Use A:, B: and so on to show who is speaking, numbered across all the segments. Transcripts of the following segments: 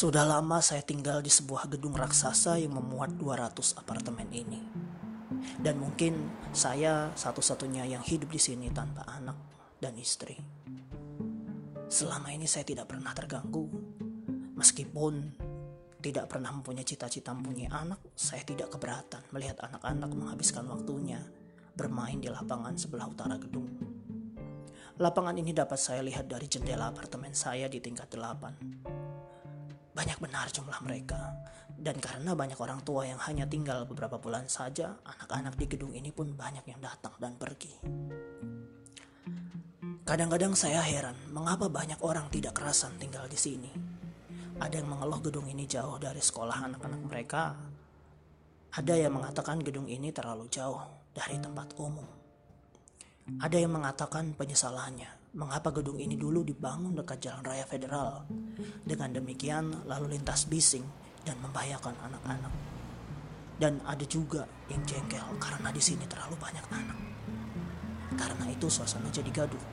A: Sudah lama saya tinggal di sebuah gedung raksasa yang memuat 200 apartemen ini. Dan mungkin saya satu-satunya yang hidup di sini tanpa anak dan istri. Selama ini saya tidak pernah terganggu. Meskipun tidak pernah mempunyai cita-cita mempunyai anak, saya tidak keberatan melihat anak-anak menghabiskan waktunya bermain di lapangan sebelah utara gedung. Lapangan ini dapat saya lihat dari jendela apartemen saya di tingkat 8 banyak benar jumlah mereka. Dan karena banyak orang tua yang hanya tinggal beberapa bulan saja, anak-anak di gedung ini pun banyak yang datang dan pergi. Kadang-kadang saya heran mengapa banyak orang tidak kerasan tinggal di sini. Ada yang mengeluh gedung ini jauh dari sekolah anak-anak mereka. Ada yang mengatakan gedung ini terlalu jauh dari tempat umum. Ada yang mengatakan penyesalannya mengapa gedung ini dulu dibangun dekat jalan raya federal. Dengan demikian lalu lintas bising dan membahayakan anak-anak. Dan ada juga yang jengkel karena di sini terlalu banyak anak. Karena itu suasana jadi gaduh.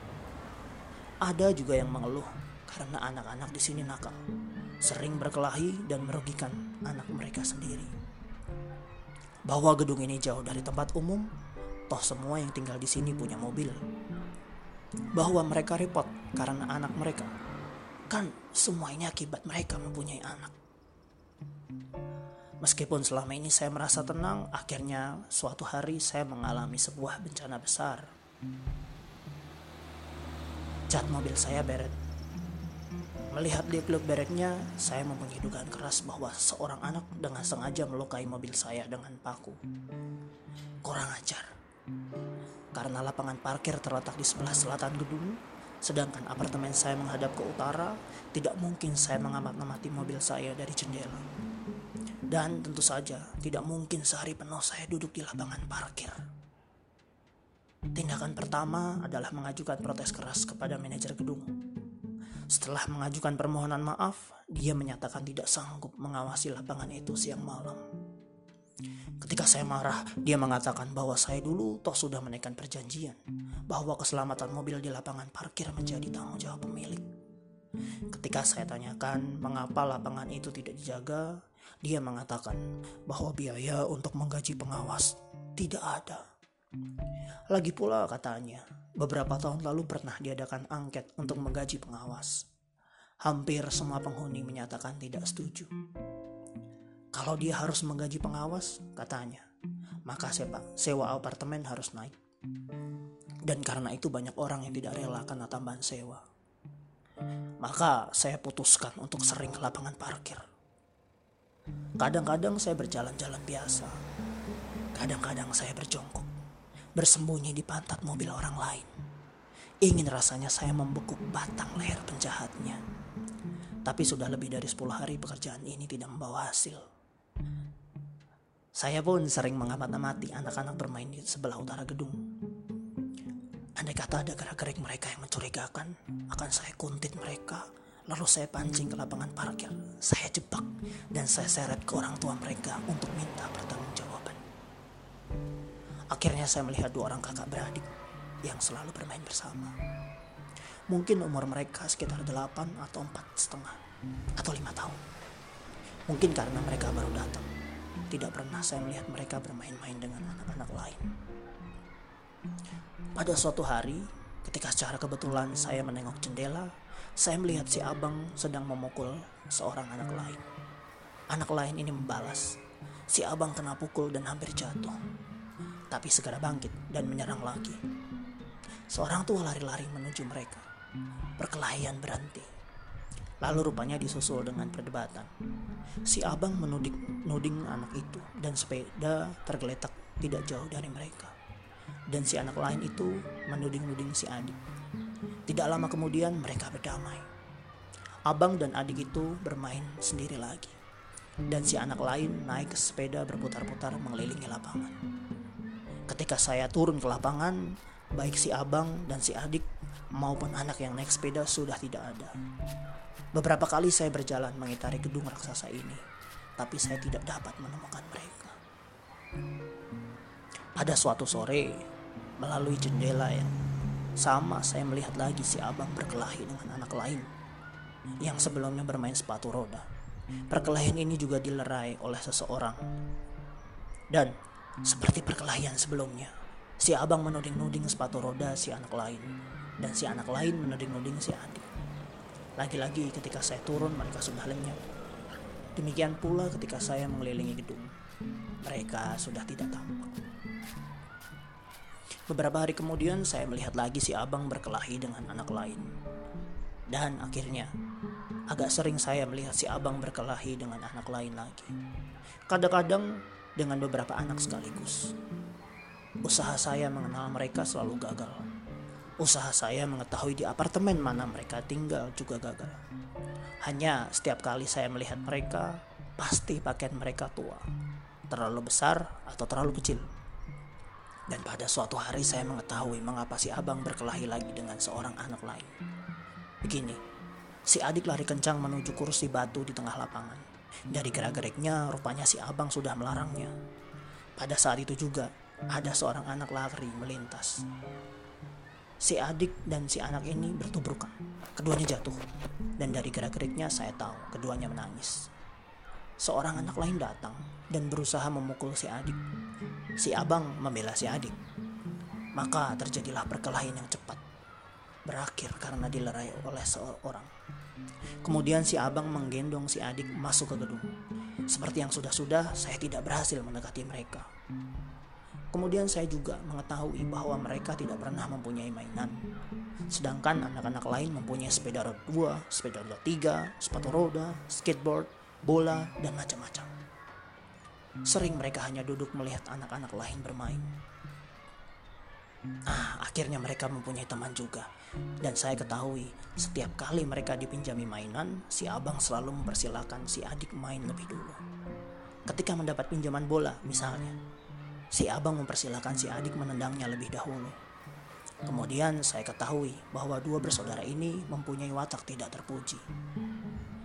A: Ada juga yang mengeluh karena anak-anak di sini nakal, sering berkelahi dan merugikan anak mereka sendiri. Bahwa gedung ini jauh dari tempat umum, toh semua yang tinggal di sini punya mobil bahwa mereka repot karena anak mereka. Kan semua ini akibat mereka mempunyai anak. Meskipun selama ini saya merasa tenang, akhirnya suatu hari saya mengalami sebuah bencana besar. Cat mobil saya beret. Melihat di klub beretnya, saya mempunyai dugaan keras bahwa seorang anak dengan sengaja melukai mobil saya dengan paku. Kurang ajar karena lapangan parkir terletak di sebelah selatan gedung, sedangkan apartemen saya menghadap ke utara, tidak mungkin saya mengamat-amati mobil saya dari jendela. Dan tentu saja tidak mungkin sehari penuh saya duduk di lapangan parkir. Tindakan pertama adalah mengajukan protes keras kepada manajer gedung. Setelah mengajukan permohonan maaf, dia menyatakan tidak sanggup mengawasi lapangan itu siang malam. Ketika saya marah, dia mengatakan bahwa saya dulu toh sudah menaikkan perjanjian bahwa keselamatan mobil di lapangan parkir menjadi tanggung jawab pemilik. Ketika saya tanyakan mengapa lapangan itu tidak dijaga, dia mengatakan bahwa biaya untuk menggaji pengawas tidak ada. Lagi pula katanya, beberapa tahun lalu pernah diadakan angket untuk menggaji pengawas. Hampir semua penghuni menyatakan tidak setuju. Kalau dia harus menggaji pengawas, katanya, maka sewa, sewa apartemen harus naik. Dan karena itu banyak orang yang tidak rela karena tambahan sewa. Maka saya putuskan untuk sering ke lapangan parkir. Kadang-kadang saya berjalan-jalan biasa. Kadang-kadang saya berjongkok, bersembunyi di pantat mobil orang lain. Ingin rasanya saya membekuk batang leher penjahatnya. Tapi sudah lebih dari 10 hari pekerjaan ini tidak membawa hasil. Saya pun sering mengamat-amati anak-anak bermain di sebelah utara gedung. Andai kata ada gerak-gerik mereka yang mencurigakan, akan saya kuntit mereka, lalu saya pancing ke lapangan parkir. Saya jebak dan saya seret ke orang tua mereka untuk minta pertanggungjawaban. Akhirnya saya melihat dua orang kakak beradik yang selalu bermain bersama. Mungkin umur mereka sekitar 8 atau empat setengah atau lima tahun. Mungkin karena mereka baru datang tidak pernah saya melihat mereka bermain-main dengan anak-anak lain. Pada suatu hari, ketika secara kebetulan saya menengok jendela, saya melihat si abang sedang memukul seorang anak lain. Anak lain ini membalas. Si abang kena pukul dan hampir jatuh. Tapi segera bangkit dan menyerang lagi. Seorang tua lari-lari menuju mereka. Perkelahian berhenti. Lalu rupanya disusul dengan perdebatan. Si abang menuding nuding anak itu dan sepeda tergeletak tidak jauh dari mereka. Dan si anak lain itu menuding-nuding si adik. Tidak lama kemudian mereka berdamai. Abang dan adik itu bermain sendiri lagi. Dan si anak lain naik ke sepeda berputar-putar mengelilingi lapangan. Ketika saya turun ke lapangan, baik si abang dan si adik maupun anak yang naik sepeda sudah tidak ada. Beberapa kali saya berjalan mengitari gedung raksasa ini, tapi saya tidak dapat menemukan mereka. Pada suatu sore, melalui jendela yang sama saya melihat lagi si abang berkelahi dengan anak lain yang sebelumnya bermain sepatu roda. Perkelahian ini juga dilerai oleh seseorang. Dan seperti perkelahian sebelumnya, si abang menuding-nuding sepatu roda si anak lain. Dan si anak lain menuding-nuding si adik. Lagi-lagi ketika saya turun mereka sudah lenyap. Demikian pula ketika saya mengelilingi gedung. Mereka sudah tidak tampak. Beberapa hari kemudian saya melihat lagi si abang berkelahi dengan anak lain. Dan akhirnya, agak sering saya melihat si abang berkelahi dengan anak lain lagi. Kadang-kadang dengan beberapa anak sekaligus. Usaha saya mengenal mereka selalu gagal. Usaha saya mengetahui di apartemen mana mereka tinggal juga gagal. Hanya setiap kali saya melihat mereka, pasti pakaian mereka tua, terlalu besar atau terlalu kecil. Dan pada suatu hari saya mengetahui mengapa si abang berkelahi lagi dengan seorang anak lain. Begini, si adik lari kencang menuju kursi batu di tengah lapangan. Dari gerak-geriknya, rupanya si abang sudah melarangnya. Pada saat itu juga, ada seorang anak lari melintas. Si adik dan si anak ini bertubrukan. Keduanya jatuh. Dan dari gerak-geriknya saya tahu keduanya menangis. Seorang anak lain datang dan berusaha memukul si adik si abang membela si adik. Maka terjadilah perkelahian yang cepat. Berakhir karena dilerai oleh seorang. Kemudian si abang menggendong si adik masuk ke gedung. Seperti yang sudah-sudah, saya tidak berhasil mendekati mereka. Kemudian saya juga mengetahui bahwa mereka tidak pernah mempunyai mainan. Sedangkan anak-anak lain mempunyai sepeda roda dua, sepeda roda tiga, sepatu roda, skateboard, bola, dan macam-macam. Sering mereka hanya duduk melihat anak-anak lain bermain. Ah, akhirnya mereka mempunyai teman juga. Dan saya ketahui, setiap kali mereka dipinjami mainan, si abang selalu mempersilahkan si adik main lebih dulu. Ketika mendapat pinjaman bola, misalnya, si abang mempersilahkan si adik menendangnya lebih dahulu. Kemudian saya ketahui bahwa dua bersaudara ini mempunyai watak tidak terpuji.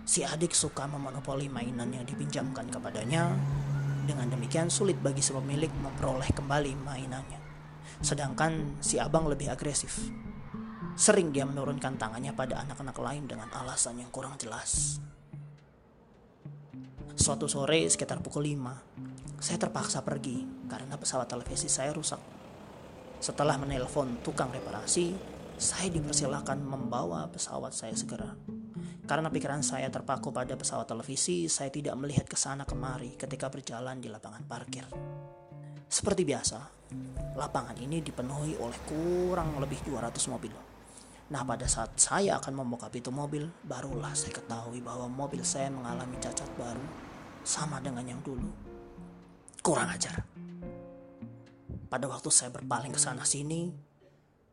A: Si adik suka memonopoli mainan yang dipinjamkan kepadanya dengan demikian sulit bagi si pemilik memperoleh kembali mainannya. Sedangkan si abang lebih agresif. Sering dia menurunkan tangannya pada anak-anak lain dengan alasan yang kurang jelas. Suatu sore sekitar pukul 5, saya terpaksa pergi karena pesawat televisi saya rusak. Setelah menelpon tukang reparasi, saya dipersilakan membawa pesawat saya segera. Karena pikiran saya terpaku pada pesawat televisi, saya tidak melihat ke sana kemari ketika berjalan di lapangan parkir. Seperti biasa, lapangan ini dipenuhi oleh kurang lebih 200 mobil. Nah, pada saat saya akan membuka pintu mobil, barulah saya ketahui bahwa mobil saya mengalami cacat baru sama dengan yang dulu. Kurang ajar. Pada waktu saya berpaling ke sana sini,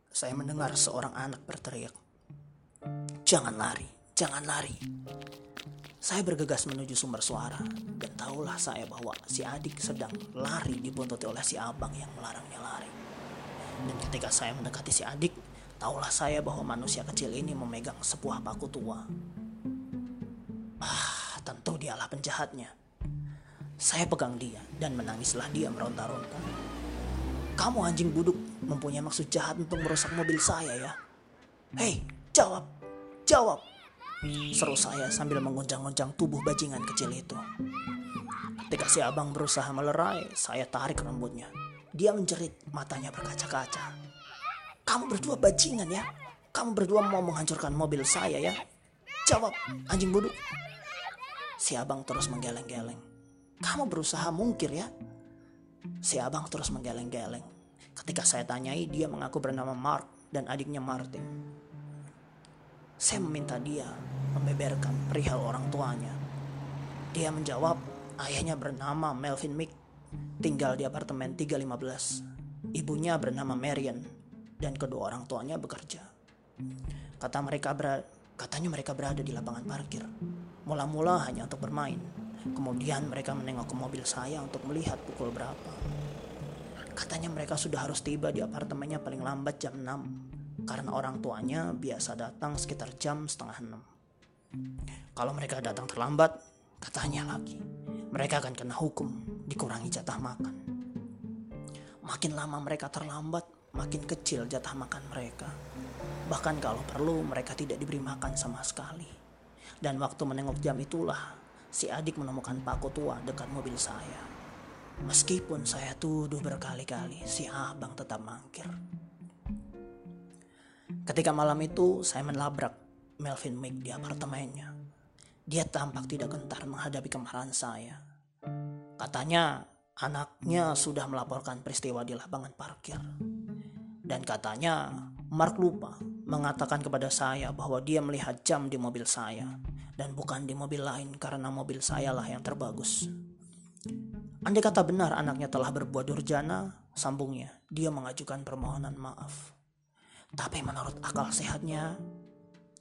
A: saya mendengar seorang anak berteriak, "Jangan lari!" Jangan lari. Saya bergegas menuju sumber suara dan tahulah saya bahwa si adik sedang lari dibuntuti oleh si abang yang melarangnya lari. Dan ketika saya mendekati si adik, tahulah saya bahwa manusia kecil ini memegang sebuah paku tua. Ah, tentu dialah penjahatnya. Saya pegang dia dan menangislah dia meronta-ronta. Kamu anjing buduk mempunyai maksud jahat untuk merusak mobil saya ya? Hei, jawab, jawab. Seru saya sambil menggoncang-goncang tubuh bajingan kecil itu. Ketika si abang berusaha melerai, saya tarik rambutnya. Dia menjerit, matanya berkaca-kaca. Kamu berdua bajingan ya? Kamu berdua mau menghancurkan mobil saya ya? Jawab, anjing bodoh. Si abang terus menggeleng-geleng. Kamu berusaha mungkir ya? Si abang terus menggeleng-geleng. Ketika saya tanyai, dia mengaku bernama Mark dan adiknya Martin. Saya meminta dia membeberkan perihal orang tuanya. Dia menjawab, ayahnya bernama Melvin Mick, tinggal di apartemen 315. Ibunya bernama Marian, dan kedua orang tuanya bekerja. Kata mereka katanya mereka berada di lapangan parkir. Mula-mula hanya untuk bermain. Kemudian mereka menengok ke mobil saya untuk melihat pukul berapa. Katanya mereka sudah harus tiba di apartemennya paling lambat jam 6 karena orang tuanya biasa datang sekitar jam setengah enam. Kalau mereka datang terlambat, katanya lagi, mereka akan kena hukum, dikurangi jatah makan. Makin lama mereka terlambat, makin kecil jatah makan mereka. Bahkan kalau perlu mereka tidak diberi makan sama sekali. Dan waktu menengok jam itulah si adik menemukan paku tua dekat mobil saya. Meskipun saya tuduh berkali-kali, si abang tetap mangkir. Ketika malam itu, saya menabrak Melvin Mick di apartemennya. Dia tampak tidak gentar menghadapi kemarahan saya. Katanya anaknya sudah melaporkan peristiwa di lapangan parkir. Dan katanya Mark lupa mengatakan kepada saya bahwa dia melihat jam di mobil saya dan bukan di mobil lain karena mobil saya lah yang terbagus. Andai kata benar anaknya telah berbuat durjana, sambungnya, dia mengajukan permohonan maaf. Tapi menurut akal sehatnya,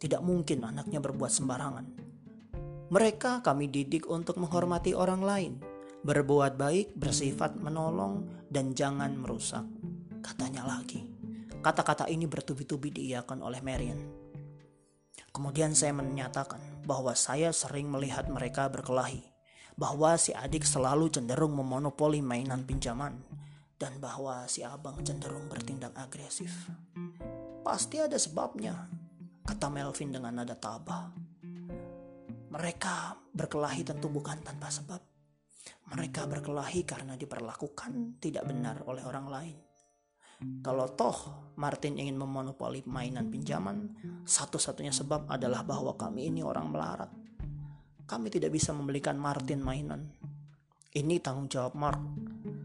A: tidak mungkin anaknya berbuat sembarangan. Mereka kami didik untuk menghormati orang lain, berbuat baik, bersifat menolong, dan jangan merusak. Katanya lagi. Kata-kata ini bertubi-tubi diiakan oleh Marion. Kemudian saya menyatakan bahwa saya sering melihat mereka berkelahi, bahwa si adik selalu cenderung memonopoli mainan pinjaman, dan bahwa si abang cenderung bertindak agresif. Pasti ada sebabnya, kata Melvin dengan nada tabah. Mereka berkelahi tentu bukan tanpa sebab. Mereka berkelahi karena diperlakukan tidak benar oleh orang lain. Kalau toh Martin ingin memonopoli mainan pinjaman, satu-satunya sebab adalah bahwa kami ini orang melarat. Kami tidak bisa membelikan Martin mainan. Ini tanggung jawab Mark.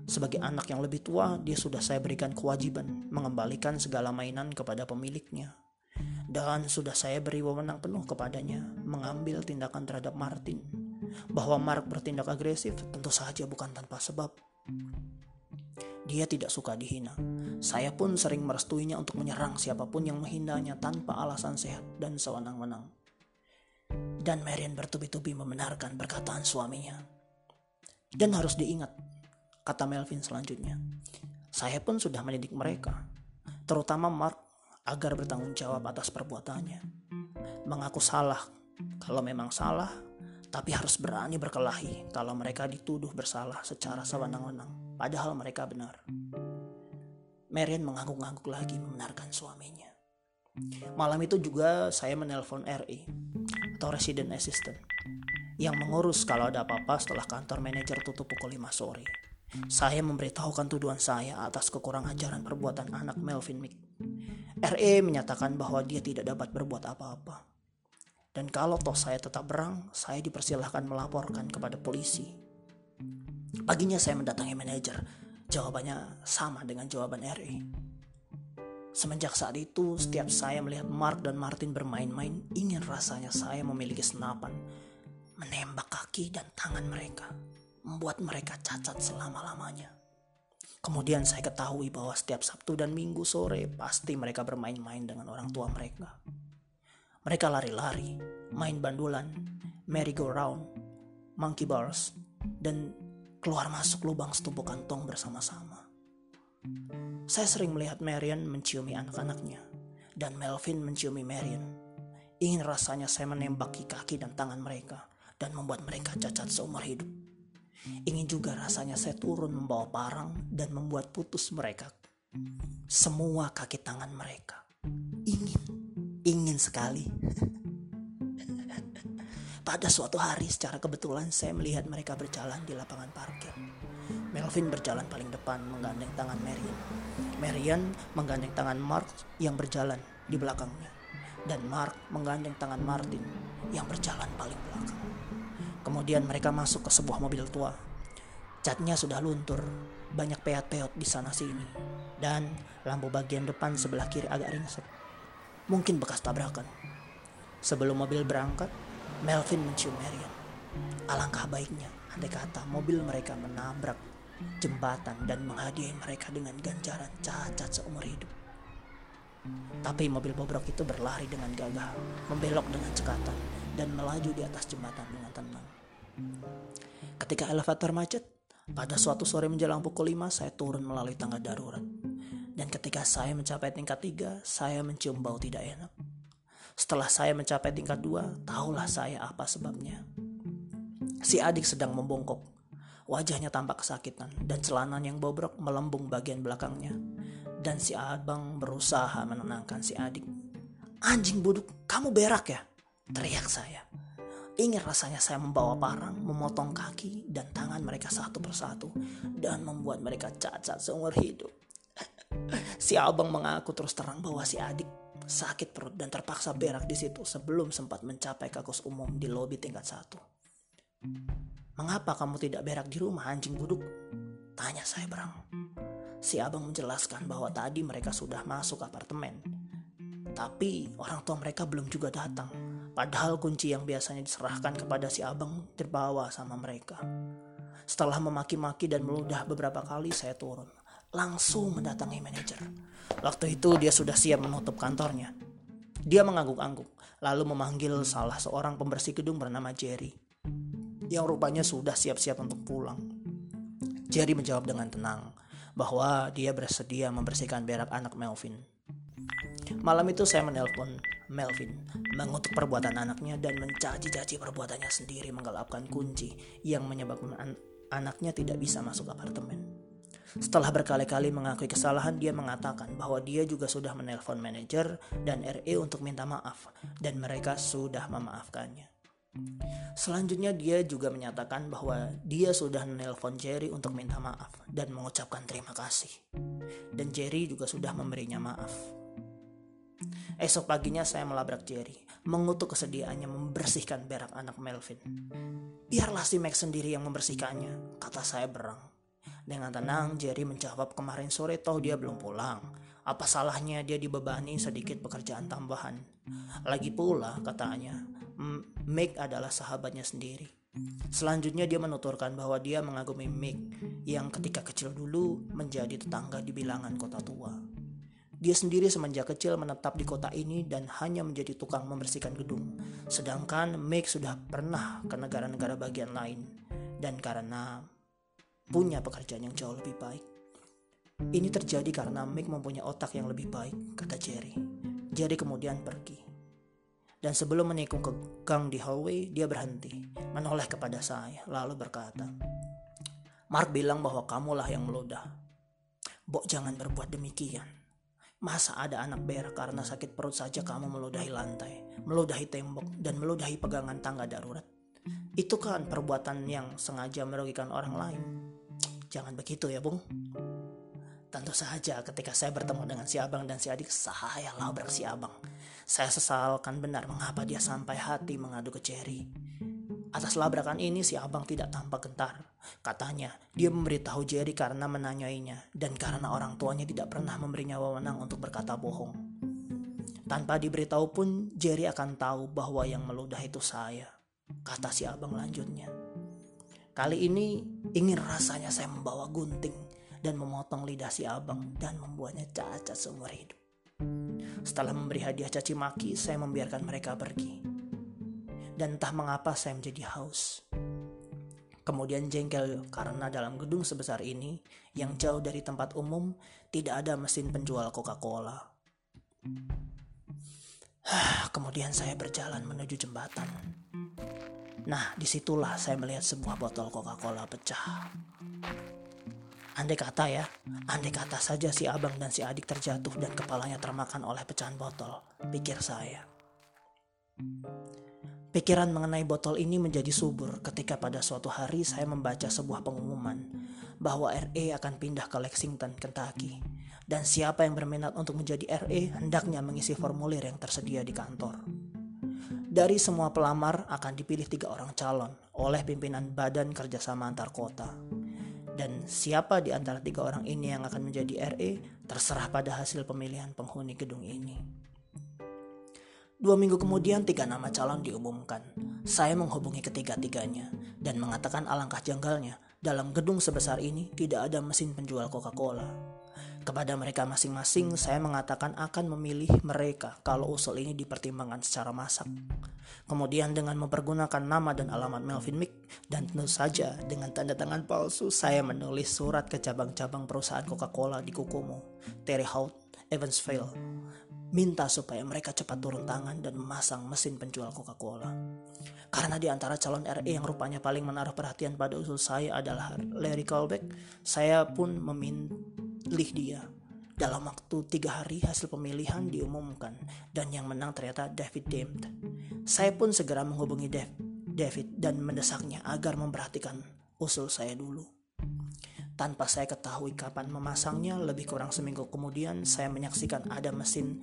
A: Sebagai anak yang lebih tua, dia sudah saya berikan kewajiban mengembalikan segala mainan kepada pemiliknya. Dan sudah saya beri wewenang penuh kepadanya mengambil tindakan terhadap Martin. Bahwa Mark bertindak agresif tentu saja bukan tanpa sebab. Dia tidak suka dihina. Saya pun sering merestuinya untuk menyerang siapa pun yang menghinanya tanpa alasan sehat dan sewenang-wenang. Dan Marian bertubi-tubi membenarkan perkataan suaminya. Dan harus diingat, kata Melvin selanjutnya. Saya pun sudah mendidik mereka, terutama Mark, agar bertanggung jawab atas perbuatannya. Mengaku salah kalau memang salah, tapi harus berani berkelahi kalau mereka dituduh bersalah secara sewenang-wenang padahal mereka benar. Marian mengangguk-angguk lagi membenarkan suaminya. Malam itu juga saya menelpon RI atau Resident Assistant yang mengurus kalau ada apa-apa setelah kantor manajer tutup pukul 5 sore. Saya memberitahukan tuduhan saya atas kekurang ajaran perbuatan anak Melvin Mick. RE menyatakan bahwa dia tidak dapat berbuat apa-apa. Dan kalau toh saya tetap berang, saya dipersilahkan melaporkan kepada polisi Paginya saya mendatangi manajer. Jawabannya sama dengan jawaban RI. Semenjak saat itu, setiap saya melihat Mark dan Martin bermain-main, ingin rasanya saya memiliki senapan, menembak kaki dan tangan mereka, membuat mereka cacat selama-lamanya. Kemudian saya ketahui bahwa setiap Sabtu dan Minggu sore pasti mereka bermain-main dengan orang tua mereka. Mereka lari-lari, main bandulan, merry-go-round, monkey bars, dan keluar masuk lubang setumpukan tong bersama-sama. Saya sering melihat Marion menciumi anak-anaknya, dan Melvin menciumi Marion. Ingin rasanya saya menembaki kaki dan tangan mereka, dan membuat mereka cacat seumur hidup. Ingin juga rasanya saya turun membawa parang dan membuat putus mereka. Semua kaki tangan mereka. Ingin, ingin sekali. Pada suatu hari secara kebetulan saya melihat mereka berjalan di lapangan parkir. Melvin berjalan paling depan menggandeng tangan Marian. Marian menggandeng tangan Mark yang berjalan di belakangnya. Dan Mark menggandeng tangan Martin yang berjalan paling belakang. Kemudian mereka masuk ke sebuah mobil tua. Catnya sudah luntur, banyak peot-peot di sana sini. Dan lampu bagian depan sebelah kiri agak ringsek. Mungkin bekas tabrakan. Sebelum mobil berangkat, Melvin mencium Marion. Alangkah baiknya andai kata mobil mereka menabrak jembatan dan menghadiahi mereka dengan ganjaran cacat seumur hidup. Tapi mobil bobrok itu berlari dengan gagah, membelok dengan cekatan, dan melaju di atas jembatan dengan tenang. Ketika elevator macet, pada suatu sore menjelang pukul 5 saya turun melalui tangga darurat. Dan ketika saya mencapai tingkat 3, saya mencium bau tidak enak. Setelah saya mencapai tingkat dua, tahulah saya apa sebabnya. Si adik sedang membongkok. Wajahnya tampak kesakitan dan celana yang bobrok melembung bagian belakangnya. Dan si abang berusaha menenangkan si adik. Anjing buduk, kamu berak ya? Teriak saya. Ingin rasanya saya membawa parang, memotong kaki dan tangan mereka satu persatu dan membuat mereka cacat seumur hidup. si abang mengaku terus terang bahwa si adik sakit perut dan terpaksa berak di situ sebelum sempat mencapai kakus umum di lobi tingkat satu. Mengapa kamu tidak berak di rumah anjing buduk? Tanya saya berang. Si abang menjelaskan bahwa tadi mereka sudah masuk apartemen. Tapi orang tua mereka belum juga datang Padahal kunci yang biasanya diserahkan kepada si abang terbawa sama mereka. Setelah memaki-maki dan meludah beberapa kali saya turun. Langsung mendatangi manajer. Waktu itu dia sudah siap menutup kantornya. Dia mengangguk-angguk, lalu memanggil salah seorang pembersih gedung bernama Jerry. Yang rupanya sudah siap-siap untuk pulang. Jerry menjawab dengan tenang bahwa dia bersedia membersihkan berak anak Melvin. Malam itu saya menelpon Melvin mengutuk perbuatan anaknya dan mencaci-caci perbuatannya sendiri menggelapkan kunci yang menyebabkan an anaknya tidak bisa masuk apartemen. Setelah berkali-kali mengakui kesalahan, dia mengatakan bahwa dia juga sudah menelpon manajer dan RE untuk minta maaf dan mereka sudah memaafkannya. Selanjutnya dia juga menyatakan bahwa dia sudah menelpon Jerry untuk minta maaf dan mengucapkan terima kasih. Dan Jerry juga sudah memberinya maaf. Esok paginya saya melabrak Jerry, mengutuk kesediaannya membersihkan berak anak Melvin. Biarlah si Max sendiri yang membersihkannya, kata saya berang. Dengan tenang, Jerry menjawab kemarin sore toh dia belum pulang. Apa salahnya dia dibebani sedikit pekerjaan tambahan. Lagi pula, katanya, Meg adalah sahabatnya sendiri. Selanjutnya dia menuturkan bahwa dia mengagumi Meg yang ketika kecil dulu menjadi tetangga di bilangan kota tua. Dia sendiri semenjak kecil menetap di kota ini dan hanya menjadi tukang membersihkan gedung. Sedangkan Meg sudah pernah ke negara-negara bagian lain. Dan karena punya pekerjaan yang jauh lebih baik. Ini terjadi karena Meg mempunyai otak yang lebih baik, kata Jerry. Jerry kemudian pergi. Dan sebelum menikung ke gang di hallway, dia berhenti, menoleh kepada saya, lalu berkata, Mark bilang bahwa kamulah yang meludah. Bok jangan berbuat demikian. Masa ada anak berak karena sakit perut saja kamu meludahi lantai, meludahi tembok, dan meludahi pegangan tangga darurat? Itu kan perbuatan yang sengaja merugikan orang lain. Jangan begitu ya, Bung. Tentu saja ketika saya bertemu dengan si abang dan si adik, saya labrak si abang. Saya sesalkan benar mengapa dia sampai hati mengadu ke Cherry. Atas labrakan ini si abang tidak tampak gentar. Katanya, dia memberitahu Jerry karena menanyainya dan karena orang tuanya tidak pernah memberinya wewenang untuk berkata bohong. Tanpa diberitahu pun, Jerry akan tahu bahwa yang meludah itu saya. Kata si abang lanjutnya. Kali ini ingin rasanya saya membawa gunting dan memotong lidah si abang dan membuatnya cacat seumur hidup. Setelah memberi hadiah caci maki, saya membiarkan mereka pergi dan entah mengapa saya menjadi haus. Kemudian jengkel karena dalam gedung sebesar ini yang jauh dari tempat umum tidak ada mesin penjual Coca-Cola. Kemudian saya berjalan menuju jembatan. Nah, di situlah saya melihat sebuah botol Coca-Cola pecah. Andai kata ya, andai kata saja si abang dan si adik terjatuh dan kepalanya termakan oleh pecahan botol, pikir saya. Pikiran mengenai botol ini menjadi subur ketika pada suatu hari saya membaca sebuah pengumuman bahwa RE akan pindah ke Lexington, Kentucky. Dan siapa yang berminat untuk menjadi RE hendaknya mengisi formulir yang tersedia di kantor. Dari semua pelamar akan dipilih tiga orang calon oleh pimpinan Badan Kerjasama Antar Kota. Dan siapa di antara tiga orang ini yang akan menjadi RE terserah pada hasil pemilihan penghuni gedung ini. Dua minggu kemudian tiga nama calon diumumkan. Saya menghubungi ketiga-tiganya dan mengatakan alangkah janggalnya dalam gedung sebesar ini tidak ada mesin penjual Coca-Cola. Kepada mereka masing-masing saya mengatakan akan memilih mereka kalau usul ini dipertimbangkan secara masak. Kemudian dengan mempergunakan nama dan alamat Melvin Mick dan tentu saja dengan tanda tangan palsu saya menulis surat ke cabang-cabang perusahaan Coca-Cola di Kokomo, Terre Haute, Evansville, minta supaya mereka cepat turun tangan dan memasang mesin penjual Coca-Cola. Karena di antara calon RE yang rupanya paling menaruh perhatian pada usul saya adalah Larry Colbeck, saya pun memilih dia. Dalam waktu tiga hari hasil pemilihan diumumkan dan yang menang ternyata David Demt. Saya pun segera menghubungi Dev, David dan mendesaknya agar memperhatikan usul saya dulu. Tanpa saya ketahui kapan memasangnya, lebih kurang seminggu kemudian saya menyaksikan ada mesin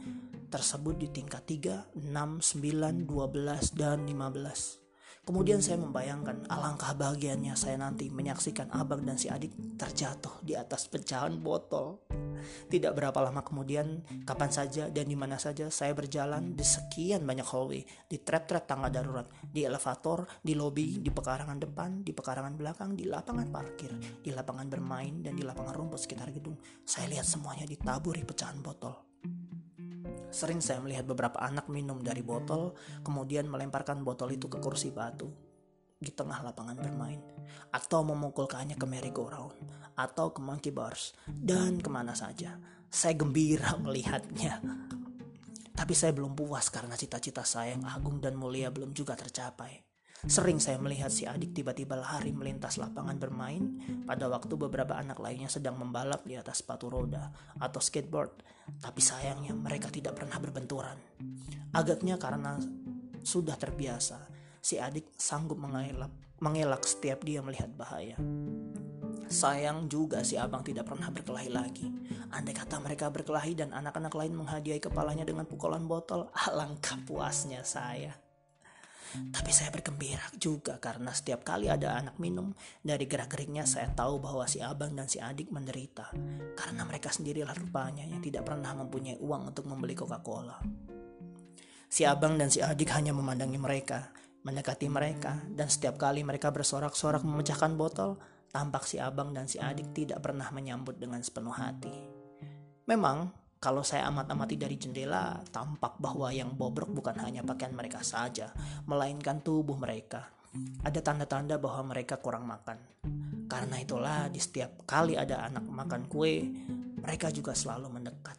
A: tersebut di tingkat 3, 6, 9, 12, dan 15. Kemudian saya membayangkan alangkah bahagianya saya nanti menyaksikan abang dan si adik terjatuh di atas pecahan botol. Tidak berapa lama kemudian, kapan saja dan di mana saja saya berjalan di sekian banyak hallway, di trap-trap tangga darurat, di elevator, di lobi, di pekarangan depan, di pekarangan belakang, di lapangan parkir, di lapangan bermain, dan di lapangan rumput sekitar gedung. Saya lihat semuanya ditaburi pecahan botol. Sering saya melihat beberapa anak minum dari botol, kemudian melemparkan botol itu ke kursi batu di tengah lapangan bermain, atau memukulkannya ke merry-go-round, atau ke monkey bars, dan ke mana saja. Saya gembira melihatnya. Tapi saya belum puas karena cita-cita saya yang agung dan mulia belum juga tercapai. Sering saya melihat si adik tiba-tiba lari melintas lapangan bermain pada waktu beberapa anak lainnya sedang membalap di atas sepatu roda atau skateboard. Tapi sayangnya mereka tidak pernah berbenturan. Agaknya karena sudah terbiasa, si adik sanggup mengelak, mengelak setiap dia melihat bahaya. Sayang juga si abang tidak pernah berkelahi lagi. Andai kata mereka berkelahi dan anak-anak lain menghadiahi kepalanya dengan pukulan botol, alangkah puasnya saya. Tapi saya bergembira juga karena setiap kali ada anak minum, dari gerak-geriknya saya tahu bahwa si abang dan si adik menderita. Karena mereka sendirilah rupanya yang tidak pernah mempunyai uang untuk membeli Coca-Cola. Si abang dan si adik hanya memandangi mereka, mendekati mereka, dan setiap kali mereka bersorak-sorak memecahkan botol, tampak si abang dan si adik tidak pernah menyambut dengan sepenuh hati. Memang kalau saya amat-amati dari jendela, tampak bahwa yang bobrok bukan hanya pakaian mereka saja, melainkan tubuh mereka. Ada tanda-tanda bahwa mereka kurang makan. Karena itulah di setiap kali ada anak makan kue, mereka juga selalu mendekat.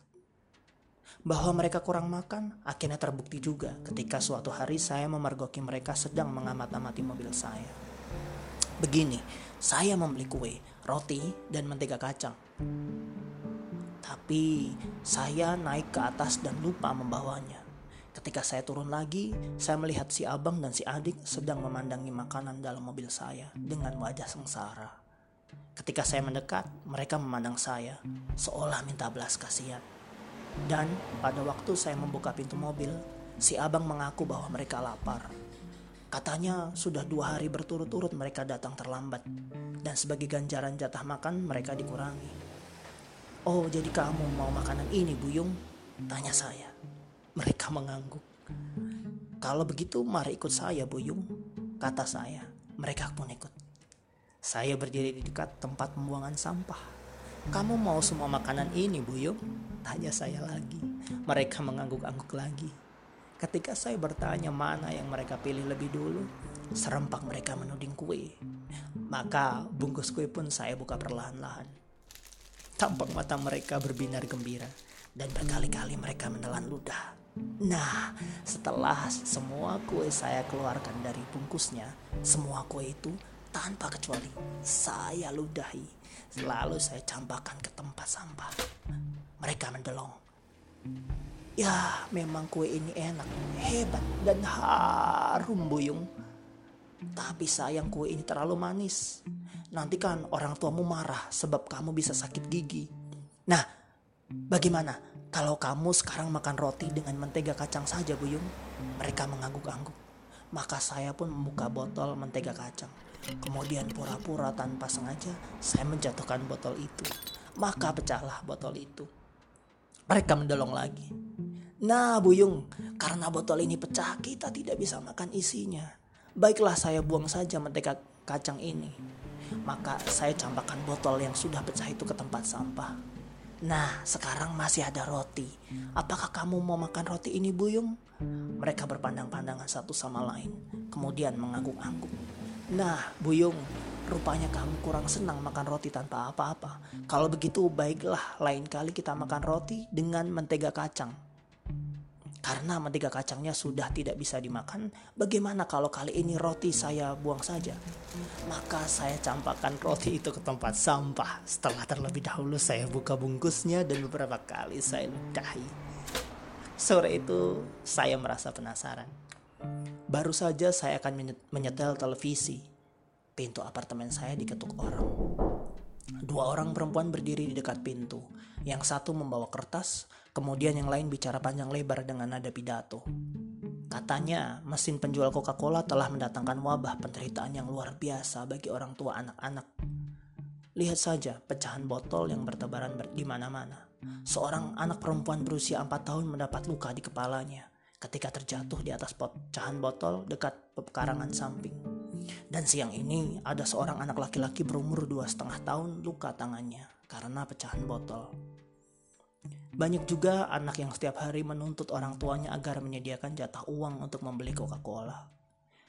A: Bahwa mereka kurang makan akhirnya terbukti juga ketika suatu hari saya memergoki mereka sedang mengamat-amati mobil saya. Begini, saya membeli kue, roti, dan mentega kacang. Tapi saya naik ke atas dan lupa membawanya. Ketika saya turun lagi, saya melihat si abang dan si adik sedang memandangi makanan dalam mobil saya dengan wajah sengsara. Ketika saya mendekat, mereka memandang saya seolah minta belas kasihan. Dan pada waktu saya membuka pintu mobil, si abang mengaku bahwa mereka lapar. Katanya sudah dua hari berturut-turut mereka datang terlambat, dan sebagai ganjaran jatah makan mereka dikurangi. Oh, jadi kamu mau makanan ini, Buyung? Tanya saya. Mereka mengangguk. Kalau begitu, mari ikut saya, Buyung. Kata saya. Mereka pun ikut. Saya berdiri di dekat tempat pembuangan sampah. Kamu mau semua makanan ini, Buyung? Tanya saya lagi. Mereka mengangguk-angguk lagi. Ketika saya bertanya mana yang mereka pilih lebih dulu, serempak mereka menuding kue. Maka bungkus kue pun saya buka perlahan-lahan. Tampak mata mereka berbinar gembira dan berkali-kali mereka menelan ludah. Nah, setelah semua kue saya keluarkan dari bungkusnya, semua kue itu tanpa kecuali saya ludahi. Selalu saya campakkan ke tempat sampah. Mereka mendelong. Ya, memang kue ini enak, hebat, dan harum buyung. Tapi sayang kue ini terlalu manis. Nanti kan orang tuamu marah sebab kamu bisa sakit gigi. Nah, bagaimana kalau kamu sekarang makan roti dengan mentega kacang saja, Buyung? Mereka mengangguk-angguk. Maka saya pun membuka botol mentega kacang. Kemudian pura-pura tanpa sengaja saya menjatuhkan botol itu. Maka pecahlah botol itu. Mereka mendolong lagi. Nah, Buyung, karena botol ini pecah, kita tidak bisa makan isinya. Baiklah saya buang saja mentega kacang ini maka saya campakkan botol yang sudah pecah itu ke tempat sampah. Nah, sekarang masih ada roti. Apakah kamu mau makan roti ini, Buyung? Mereka berpandang-pandangan satu sama lain, kemudian mengangguk-angguk. Nah, Buyung, rupanya kamu kurang senang makan roti tanpa apa-apa. Kalau begitu, baiklah, lain kali kita makan roti dengan mentega kacang. Karena mentega kacangnya sudah tidak bisa dimakan, bagaimana kalau kali ini roti saya buang saja? Maka saya campakkan roti itu ke tempat sampah. Setelah terlebih dahulu saya buka bungkusnya dan beberapa kali saya ludahi. Sore itu saya merasa penasaran. Baru saja saya akan menyetel televisi. Pintu apartemen saya diketuk orang. Dua orang perempuan berdiri di dekat pintu. Yang satu membawa kertas, kemudian yang lain bicara panjang lebar dengan nada pidato. Katanya, mesin penjual Coca-Cola telah mendatangkan wabah penderitaan yang luar biasa bagi orang tua anak-anak. Lihat saja pecahan botol yang bertebaran di mana-mana. Seorang anak perempuan berusia 4 tahun mendapat luka di kepalanya ketika terjatuh di atas pecahan botol dekat pekarangan samping. Dan siang ini ada seorang anak laki-laki berumur dua setengah tahun luka tangannya karena pecahan botol. Banyak juga anak yang setiap hari menuntut orang tuanya agar menyediakan jatah uang untuk membeli Coca-Cola.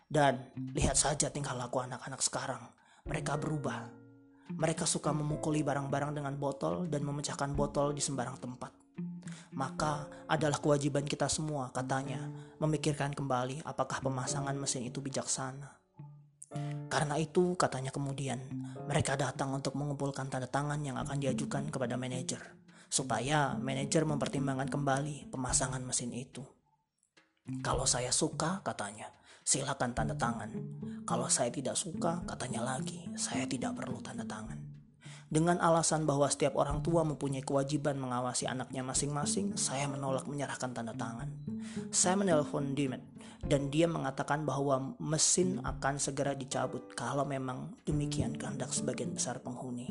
A: Dan lihat saja tingkah laku anak-anak sekarang. Mereka berubah. Mereka suka memukuli barang-barang dengan botol dan memecahkan botol di sembarang tempat maka adalah kewajiban kita semua, katanya, memikirkan kembali apakah pemasangan mesin itu bijaksana. Karena itu, katanya kemudian, mereka datang untuk mengumpulkan tanda tangan yang akan diajukan kepada manajer, supaya manajer mempertimbangkan kembali pemasangan mesin itu. Kalau saya suka, katanya, silakan tanda tangan. Kalau saya tidak suka, katanya lagi, saya tidak perlu tanda tangan. Dengan alasan bahwa setiap orang tua mempunyai kewajiban mengawasi anaknya masing-masing, saya menolak menyerahkan tanda tangan. Saya menelpon Dimet dan dia mengatakan bahwa mesin akan segera dicabut kalau memang demikian kehendak sebagian besar penghuni.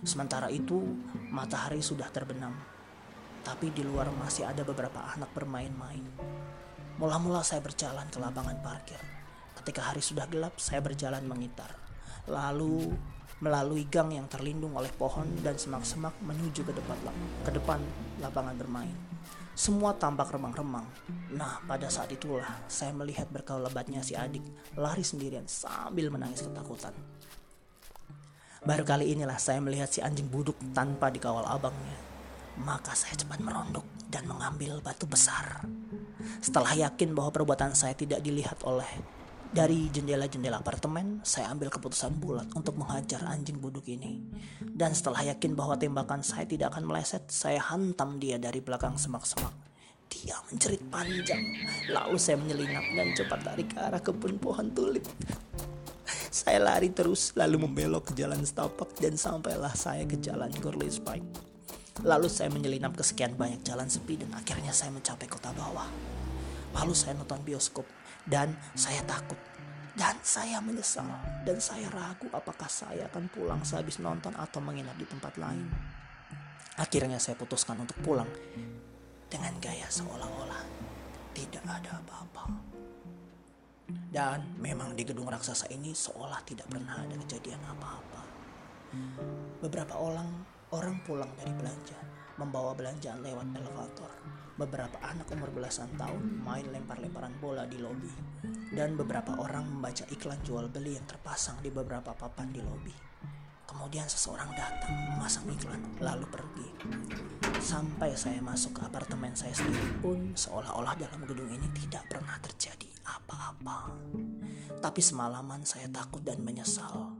A: Sementara itu, matahari sudah terbenam. Tapi di luar masih ada beberapa anak bermain-main. Mula-mula saya berjalan ke lapangan parkir. Ketika hari sudah gelap, saya berjalan mengitar. Lalu melalui gang yang terlindung oleh pohon dan semak-semak menuju ke depan ke depan lapangan bermain. Semua tampak remang-remang. Nah, pada saat itulah saya melihat berkau lebatnya si adik lari sendirian sambil menangis ketakutan. Baru kali inilah saya melihat si anjing buduk tanpa dikawal abangnya. Maka saya cepat merondok dan mengambil batu besar. Setelah yakin bahwa perbuatan saya tidak dilihat oleh dari jendela-jendela apartemen, saya ambil keputusan bulat untuk menghajar anjing buduk ini. Dan setelah yakin bahwa tembakan saya tidak akan meleset, saya hantam dia dari belakang semak-semak. Dia menjerit panjang, lalu saya menyelinap dan cepat lari ke arah kebun pohon tulip. Saya lari terus, lalu membelok ke jalan setapak dan sampailah saya ke jalan Gorley's Pike. Lalu saya menyelinap ke sekian banyak jalan sepi dan akhirnya saya mencapai kota bawah. Lalu saya nonton bioskop dan saya takut dan saya menyesal dan saya ragu apakah saya akan pulang sehabis nonton atau menginap di tempat lain. Akhirnya saya putuskan untuk pulang dengan gaya seolah-olah tidak ada apa-apa. Dan memang di gedung raksasa ini seolah tidak pernah ada kejadian apa-apa. Beberapa orang orang pulang dari belanja, membawa belanjaan lewat elevator beberapa anak umur belasan tahun main lempar-lemparan bola di lobi, dan beberapa orang membaca iklan jual beli yang terpasang di beberapa papan di lobi. Kemudian seseorang datang memasang iklan lalu pergi. Sampai saya masuk ke apartemen saya sendiri pun seolah-olah dalam gedung ini tidak pernah terjadi apa-apa. Tapi semalaman saya takut dan menyesal.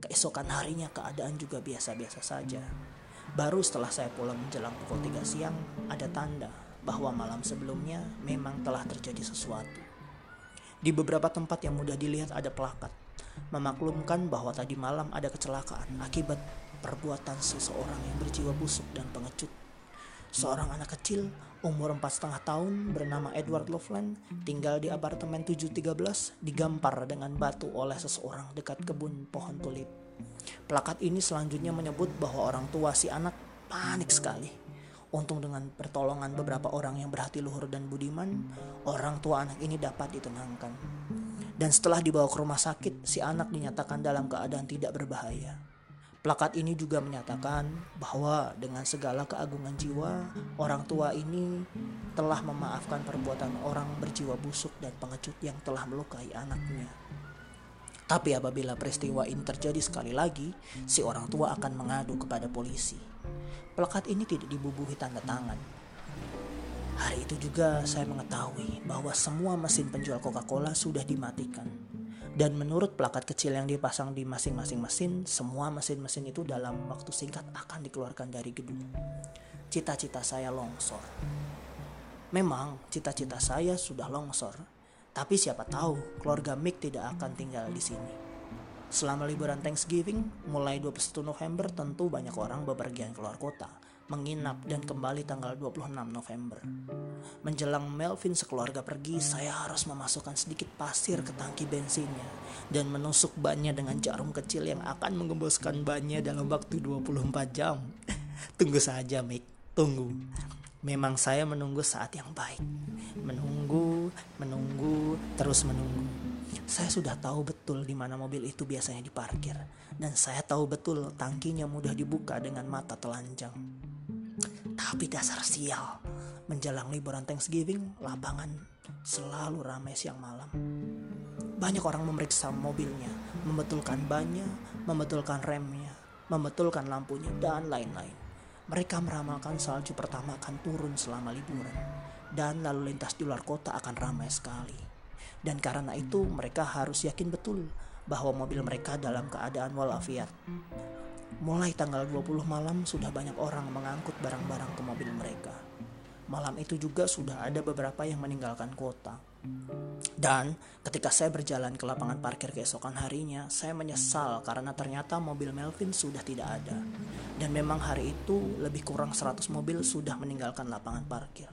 A: Keesokan harinya keadaan juga biasa-biasa saja. Baru setelah saya pulang menjelang pukul 3 siang, ada tanda bahwa malam sebelumnya memang telah terjadi sesuatu. Di beberapa tempat yang mudah dilihat ada pelakat, memaklumkan bahwa tadi malam ada kecelakaan akibat perbuatan seseorang yang berjiwa busuk dan pengecut. Seorang anak kecil umur empat setengah tahun bernama Edward Loveland tinggal di apartemen 713 digampar dengan batu oleh seseorang dekat kebun pohon tulip. Plakat ini selanjutnya menyebut bahwa orang tua si anak panik sekali. Untung dengan pertolongan beberapa orang yang berhati luhur dan budiman, orang tua anak ini dapat ditenangkan. Dan setelah dibawa ke rumah sakit, si anak dinyatakan dalam keadaan tidak berbahaya. Plakat ini juga menyatakan bahwa dengan segala keagungan jiwa, orang tua ini telah memaafkan perbuatan orang berjiwa busuk dan pengecut yang telah melukai anaknya. Tapi apabila peristiwa ini terjadi sekali lagi, si orang tua akan mengadu kepada polisi. Plakat ini tidak dibubuhi tanda tangan. Hari itu juga saya mengetahui bahwa semua mesin penjual Coca-Cola sudah dimatikan. Dan menurut plakat kecil yang dipasang di masing-masing mesin, semua mesin-mesin itu dalam waktu singkat akan dikeluarkan dari gedung. Cita-cita saya longsor. Memang cita-cita saya sudah longsor, Tapi siapa tahu keluarga Mick tidak akan tinggal di sini. Selama liburan Thanksgiving, mulai 21 November tentu banyak orang bepergian keluar kota, menginap dan kembali tanggal 26 November. Menjelang Melvin sekeluarga pergi, saya harus memasukkan sedikit pasir ke tangki bensinnya dan menusuk bannya dengan jarum kecil yang akan menggemboskan bannya dalam waktu 24 jam. Tunggu saja, Mick. Tunggu. Memang saya menunggu saat yang baik. Menunggu, menunggu, terus menunggu. Saya sudah tahu betul di mana mobil itu biasanya diparkir, dan saya tahu betul tangkinya mudah dibuka dengan mata telanjang. Tapi dasar sial, menjelang liburan Thanksgiving, lapangan selalu ramai siang malam. Banyak orang memeriksa mobilnya, membetulkan bannya, membetulkan remnya, membetulkan lampunya, dan lain-lain. Mereka meramalkan salju pertama akan turun selama liburan, dan lalu lintas di luar kota akan ramai sekali. Dan karena itu mereka harus yakin betul bahwa mobil mereka dalam keadaan walafiat. Mulai tanggal 20 malam sudah banyak orang mengangkut barang-barang ke mobil mereka. Malam itu juga sudah ada beberapa yang meninggalkan kota. Dan ketika saya berjalan ke lapangan parkir keesokan harinya, saya menyesal karena ternyata mobil Melvin sudah tidak ada. Dan memang hari itu lebih kurang 100 mobil sudah meninggalkan lapangan parkir.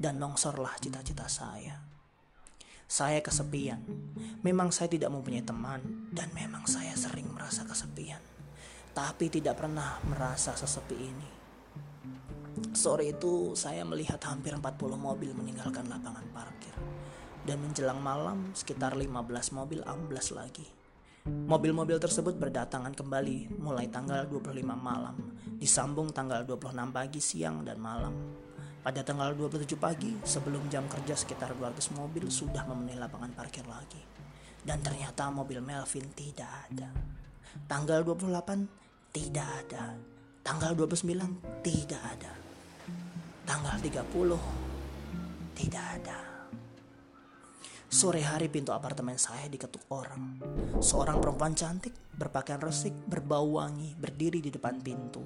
A: Dan longsorlah cita-cita saya. Saya kesepian. Memang saya tidak mempunyai teman dan memang saya sering merasa kesepian. Tapi tidak pernah merasa sesepi ini. Sore itu saya melihat hampir 40 mobil meninggalkan lapangan parkir. Dan menjelang malam sekitar 15 mobil amblas lagi. Mobil-mobil tersebut berdatangan kembali mulai tanggal 25 malam, disambung tanggal 26 pagi, siang, dan malam. Pada tanggal 27 pagi, sebelum jam kerja sekitar 200 mobil sudah memenuhi lapangan parkir lagi. Dan ternyata mobil Melvin tidak ada. Tanggal 28 tidak ada. Tanggal 29 tidak ada. Tanggal 30 tidak ada. Sore hari pintu apartemen saya diketuk orang. Seorang perempuan cantik, berpakaian resik, berbau wangi, berdiri di depan pintu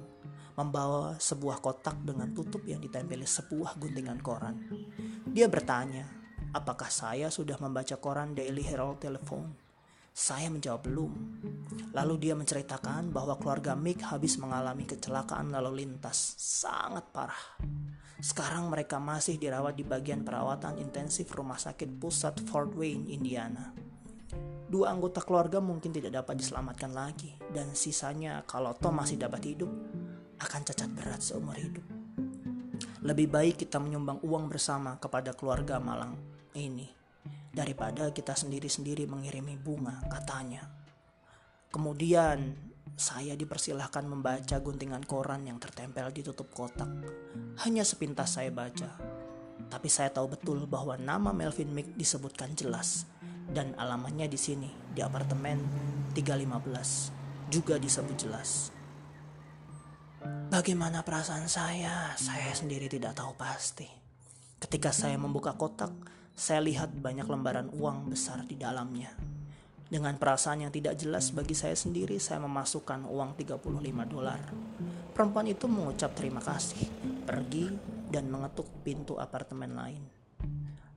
A: membawa sebuah kotak dengan tutup yang ditempeli sebuah guntingan koran. Dia bertanya, apakah saya sudah membaca koran Daily Herald Telephone? Saya menjawab belum. Lalu dia menceritakan bahwa keluarga Mick habis mengalami kecelakaan lalu lintas sangat parah. Sekarang mereka masih dirawat di bagian perawatan intensif rumah sakit pusat Fort Wayne, Indiana. Dua anggota keluarga mungkin tidak dapat diselamatkan lagi, dan sisanya kalau Tom masih dapat hidup, akan cacat berat seumur hidup. Lebih baik kita menyumbang uang bersama kepada keluarga Malang ini daripada kita sendiri-sendiri mengirimi bunga, katanya. Kemudian saya dipersilahkan membaca guntingan koran yang tertempel di tutup kotak. Hanya sepintas saya baca. Tapi saya tahu betul bahwa nama Melvin Mick disebutkan jelas dan alamatnya di sini di apartemen 315 juga disebut jelas. Bagaimana perasaan saya? Saya sendiri tidak tahu pasti. Ketika saya membuka kotak, saya lihat banyak lembaran uang besar di dalamnya. Dengan perasaan yang tidak jelas bagi saya sendiri, saya memasukkan uang 35 dolar. Perempuan itu mengucap terima kasih, pergi dan mengetuk pintu apartemen lain.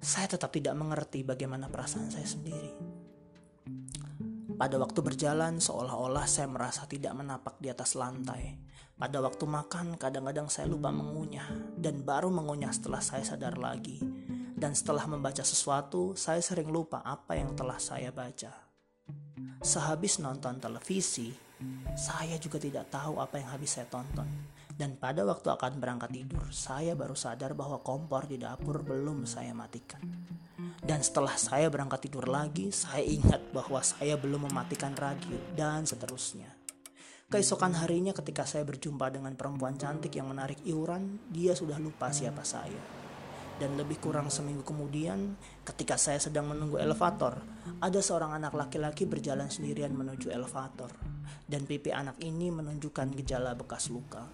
A: Saya tetap tidak mengerti bagaimana perasaan saya sendiri. Pada waktu berjalan, seolah-olah saya merasa tidak menapak di atas lantai pada waktu makan, kadang-kadang saya lupa mengunyah dan baru mengunyah setelah saya sadar lagi. Dan setelah membaca sesuatu, saya sering lupa apa yang telah saya baca. Sehabis nonton televisi, saya juga tidak tahu apa yang habis saya tonton. Dan pada waktu akan berangkat tidur, saya baru sadar bahwa kompor di dapur belum saya matikan. Dan setelah saya berangkat tidur lagi, saya ingat bahwa saya belum mematikan radio dan seterusnya. Keesokan harinya ketika saya berjumpa dengan perempuan cantik yang menarik iuran, dia sudah lupa siapa saya. Dan lebih kurang seminggu kemudian, ketika saya sedang menunggu elevator, ada seorang anak laki-laki berjalan sendirian menuju elevator. Dan pipi anak ini menunjukkan gejala bekas luka.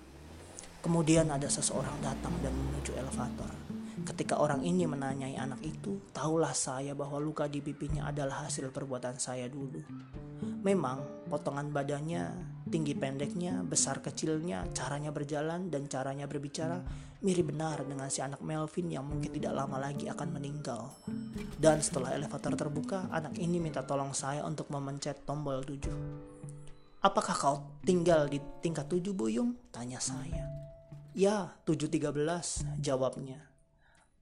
A: Kemudian ada seseorang datang dan menuju elevator. Ketika orang ini menanyai anak itu, tahulah saya bahwa luka di pipinya adalah hasil perbuatan saya dulu. Memang, potongan badannya tinggi pendeknya, besar kecilnya, caranya berjalan dan caranya berbicara mirip benar dengan si anak Melvin yang mungkin tidak lama lagi akan meninggal. Dan setelah elevator terbuka, anak ini minta tolong saya untuk memencet tombol 7. Apakah kau tinggal di tingkat 7 Buyung? Tanya saya. Ya, 713, jawabnya.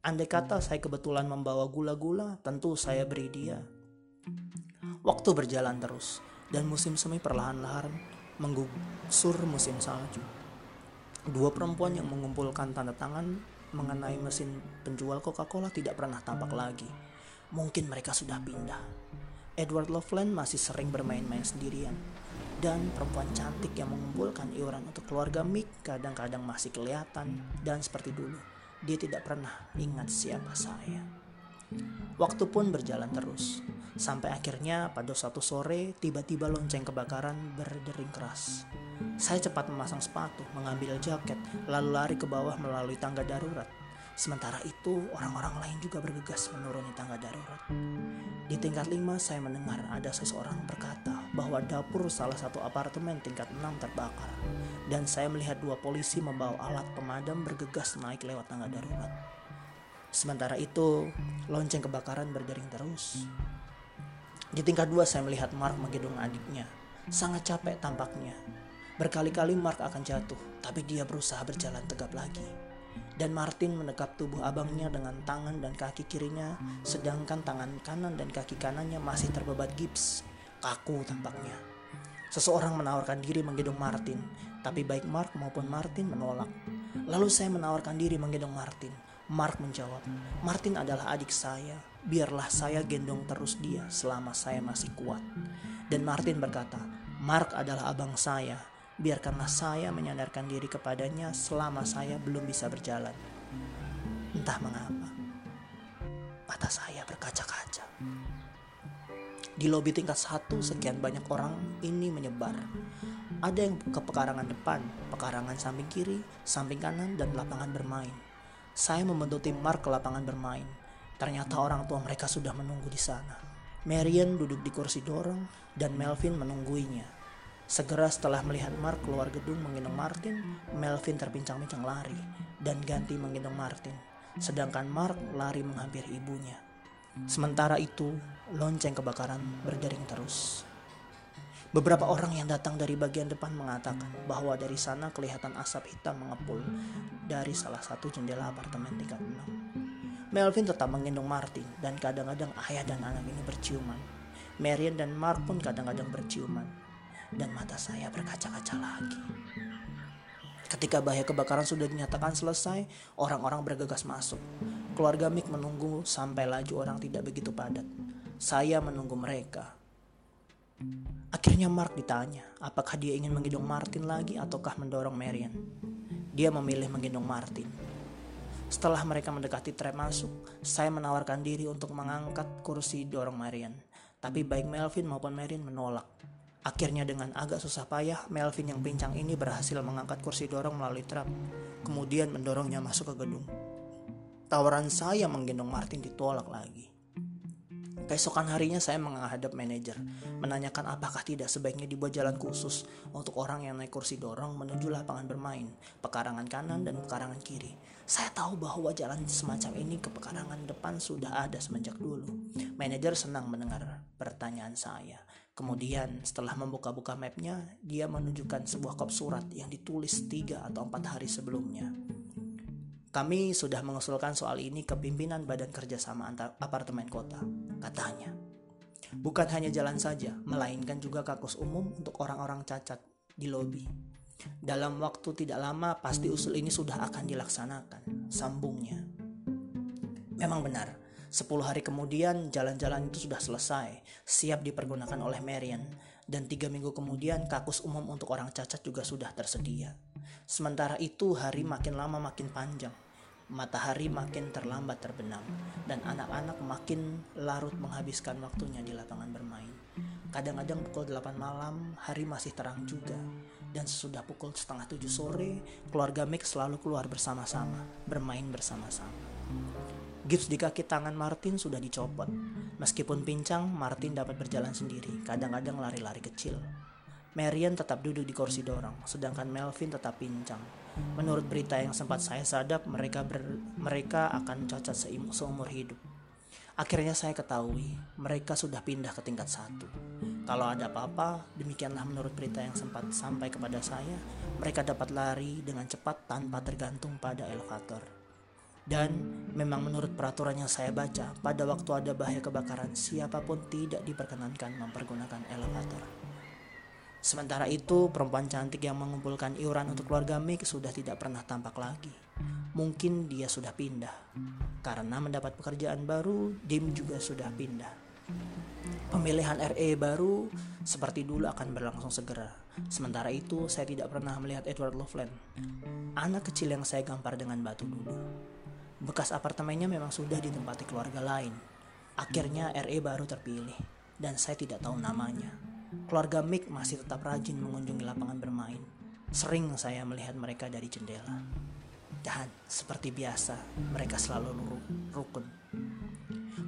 A: Andai kata saya kebetulan membawa gula-gula, tentu saya beri dia. Waktu berjalan terus, dan musim semi perlahan-lahan menggusur musim salju. Dua perempuan yang mengumpulkan tanda tangan mengenai mesin penjual Coca-Cola tidak pernah tampak lagi. Mungkin mereka sudah pindah. Edward Loveland masih sering bermain-main sendirian. Dan perempuan cantik yang mengumpulkan iuran untuk keluarga Mick kadang-kadang masih kelihatan dan seperti dulu. Dia tidak pernah ingat siapa saya. Waktu pun berjalan terus. Sampai akhirnya pada suatu sore tiba-tiba lonceng kebakaran berdering keras. Saya cepat memasang sepatu, mengambil jaket, lalu lari ke bawah melalui tangga darurat. Sementara itu, orang-orang lain juga bergegas menuruni tangga darurat. Di tingkat lima, saya mendengar ada seseorang berkata bahwa dapur salah satu apartemen tingkat enam terbakar. Dan saya melihat dua polisi membawa alat pemadam bergegas naik lewat tangga darurat. Sementara itu, lonceng kebakaran berdering terus. Di tingkat dua, saya melihat Mark menggendong adiknya. Sangat capek tampaknya. Berkali-kali Mark akan jatuh, tapi dia berusaha berjalan tegap lagi. Dan Martin mendekap tubuh abangnya dengan tangan dan kaki kirinya, sedangkan tangan kanan dan kaki kanannya masih terbebat gips. Kaku tampaknya. Seseorang menawarkan diri menggendong Martin, tapi baik Mark maupun Martin menolak. Lalu saya menawarkan diri menggendong Martin. Mark menjawab, Martin adalah adik saya. Biarlah saya gendong terus dia selama saya masih kuat. Dan Martin berkata, Mark adalah abang saya biarkanlah saya menyandarkan diri kepadanya selama saya belum bisa berjalan. Entah mengapa, mata saya berkaca-kaca. Di lobi tingkat satu, sekian banyak orang ini menyebar. Ada yang ke pekarangan depan, pekarangan samping kiri, samping kanan, dan lapangan bermain. Saya membentuk tim Mark ke lapangan bermain. Ternyata orang tua mereka sudah menunggu di sana. Marion duduk di kursi dorong dan Melvin menungguinya. Segera setelah melihat Mark keluar gedung menggendong Martin, Melvin terpincang-pincang lari dan ganti menggendong Martin. Sedangkan Mark lari menghampiri ibunya. Sementara itu, lonceng kebakaran berdering terus. Beberapa orang yang datang dari bagian depan mengatakan bahwa dari sana kelihatan asap hitam mengepul dari salah satu jendela apartemen tingkat 6. Melvin tetap menggendong Martin dan kadang-kadang ayah dan anak ini berciuman. Marian dan Mark pun kadang-kadang berciuman dan mata saya berkaca-kaca lagi. Ketika bahaya kebakaran sudah dinyatakan selesai, orang-orang bergegas masuk. Keluarga Mick menunggu sampai laju orang tidak begitu padat. Saya menunggu mereka. Akhirnya Mark ditanya, apakah dia ingin menggendong Martin lagi ataukah mendorong Marian. Dia memilih menggendong Martin. Setelah mereka mendekati trap masuk, saya menawarkan diri untuk mengangkat kursi dorong Marian. Tapi baik Melvin maupun Marian menolak. Akhirnya dengan agak susah payah, Melvin yang pincang ini berhasil mengangkat kursi dorong melalui trap, kemudian mendorongnya masuk ke gedung. Tawaran saya menggendong Martin ditolak lagi. Keesokan harinya saya menghadap manajer, menanyakan apakah tidak sebaiknya dibuat jalan khusus untuk orang yang naik kursi dorong menuju lapangan bermain, pekarangan kanan dan pekarangan kiri. Saya tahu bahwa jalan semacam ini ke pekarangan depan sudah ada semenjak dulu. Manajer senang mendengar pertanyaan saya. Kemudian setelah membuka-buka mapnya, dia menunjukkan sebuah kop surat yang ditulis tiga atau empat hari sebelumnya. Kami sudah mengusulkan soal ini ke pimpinan Badan Kerjasama Antar Apartemen Kota, katanya. Bukan hanya jalan saja, melainkan juga kakus umum untuk orang-orang cacat di lobi. Dalam waktu tidak lama, pasti usul ini sudah akan dilaksanakan, sambungnya. Memang benar, 10 hari kemudian jalan-jalan itu sudah selesai, siap dipergunakan oleh Marian, dan tiga minggu kemudian kakus umum untuk orang cacat juga sudah tersedia. Sementara itu hari makin lama makin panjang. Matahari makin terlambat terbenam dan anak-anak makin larut menghabiskan waktunya di lapangan bermain. Kadang-kadang pukul 8 malam hari masih terang juga dan sesudah pukul setengah tujuh sore keluarga Mick selalu keluar bersama-sama bermain bersama-sama. Gips di kaki tangan Martin sudah dicopot. Meskipun pincang, Martin dapat berjalan sendiri, kadang-kadang lari-lari kecil. Marian tetap duduk di kursi dorong, sedangkan Melvin tetap pincang. Menurut berita yang sempat saya sadap, mereka ber, mereka akan cacat seumur hidup. Akhirnya saya ketahui, mereka sudah pindah ke tingkat satu. Kalau ada apa-apa, demikianlah menurut berita yang sempat sampai kepada saya, mereka dapat lari dengan cepat tanpa tergantung pada elevator. Dan memang menurut peraturan yang saya baca, pada waktu ada bahaya kebakaran, siapa pun tidak diperkenankan mempergunakan elevator. Sementara itu, perempuan cantik yang mengumpulkan iuran untuk keluarga Mick sudah tidak pernah tampak lagi. Mungkin dia sudah pindah. Karena mendapat pekerjaan baru, Dim juga sudah pindah. Pemilihan RE baru seperti dulu akan berlangsung segera. Sementara itu, saya tidak pernah melihat Edward Loveland, anak kecil yang saya gampar dengan batu dulu. Bekas apartemennya memang sudah ditempati keluarga lain. Akhirnya RE baru terpilih, dan saya tidak tahu namanya. Keluarga Mick masih tetap rajin mengunjungi lapangan bermain. Sering saya melihat mereka dari jendela. Dan seperti biasa, mereka selalu rukun.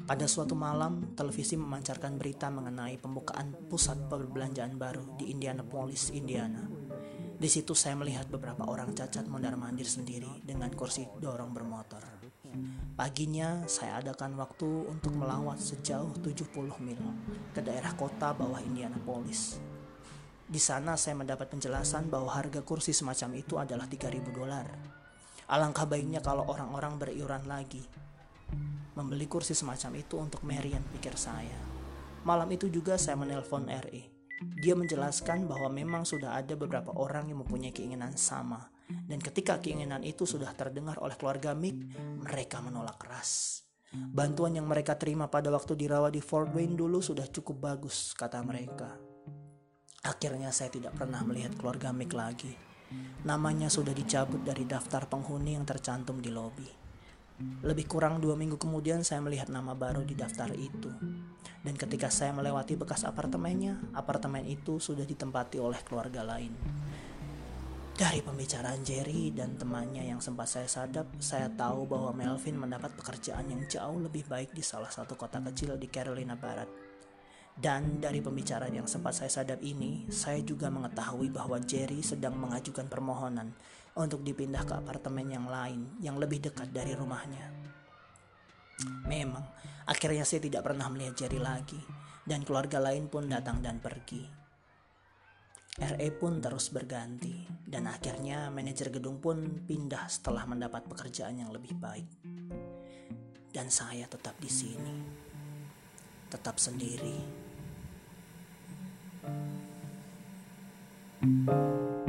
A: Pada suatu malam, televisi memancarkan berita mengenai pembukaan pusat perbelanjaan baru di Indianapolis, Indiana. Di situ saya melihat beberapa orang cacat mondar-mandir sendiri dengan kursi dorong bermotor. Paginya saya adakan waktu untuk melawat sejauh 70 mil ke daerah kota bawah Indianapolis. Di sana saya mendapat penjelasan bahwa harga kursi semacam itu adalah 3000 dolar. Alangkah baiknya kalau orang-orang beriuran lagi. Membeli kursi semacam itu untuk Marian pikir saya. Malam itu juga saya menelpon RE dia menjelaskan bahwa memang sudah ada beberapa orang yang mempunyai keinginan sama, dan ketika keinginan itu sudah terdengar oleh keluarga Mick, mereka menolak keras. Bantuan yang mereka terima pada waktu dirawat di Fort Wayne dulu sudah cukup bagus, kata mereka. Akhirnya saya tidak pernah melihat keluarga Mick lagi. Namanya sudah dicabut dari daftar penghuni yang tercantum di lobi. Lebih kurang dua minggu kemudian saya melihat nama baru di daftar itu. Dan ketika saya melewati bekas apartemennya, apartemen itu sudah ditempati oleh keluarga lain. Dari pembicaraan Jerry dan temannya yang sempat saya sadap, saya tahu bahwa Melvin mendapat pekerjaan yang jauh lebih baik di salah satu kota kecil di Carolina Barat. Dan dari pembicaraan yang sempat saya sadap ini, saya juga mengetahui bahwa Jerry sedang mengajukan permohonan untuk dipindah ke apartemen yang lain yang lebih dekat dari rumahnya. Memang, akhirnya saya tidak pernah melihat Jerry lagi, dan keluarga lain pun datang dan pergi. RE pun terus berganti, dan akhirnya manajer gedung pun pindah setelah mendapat pekerjaan yang lebih baik. Dan saya tetap di sini, tetap sendiri. thank you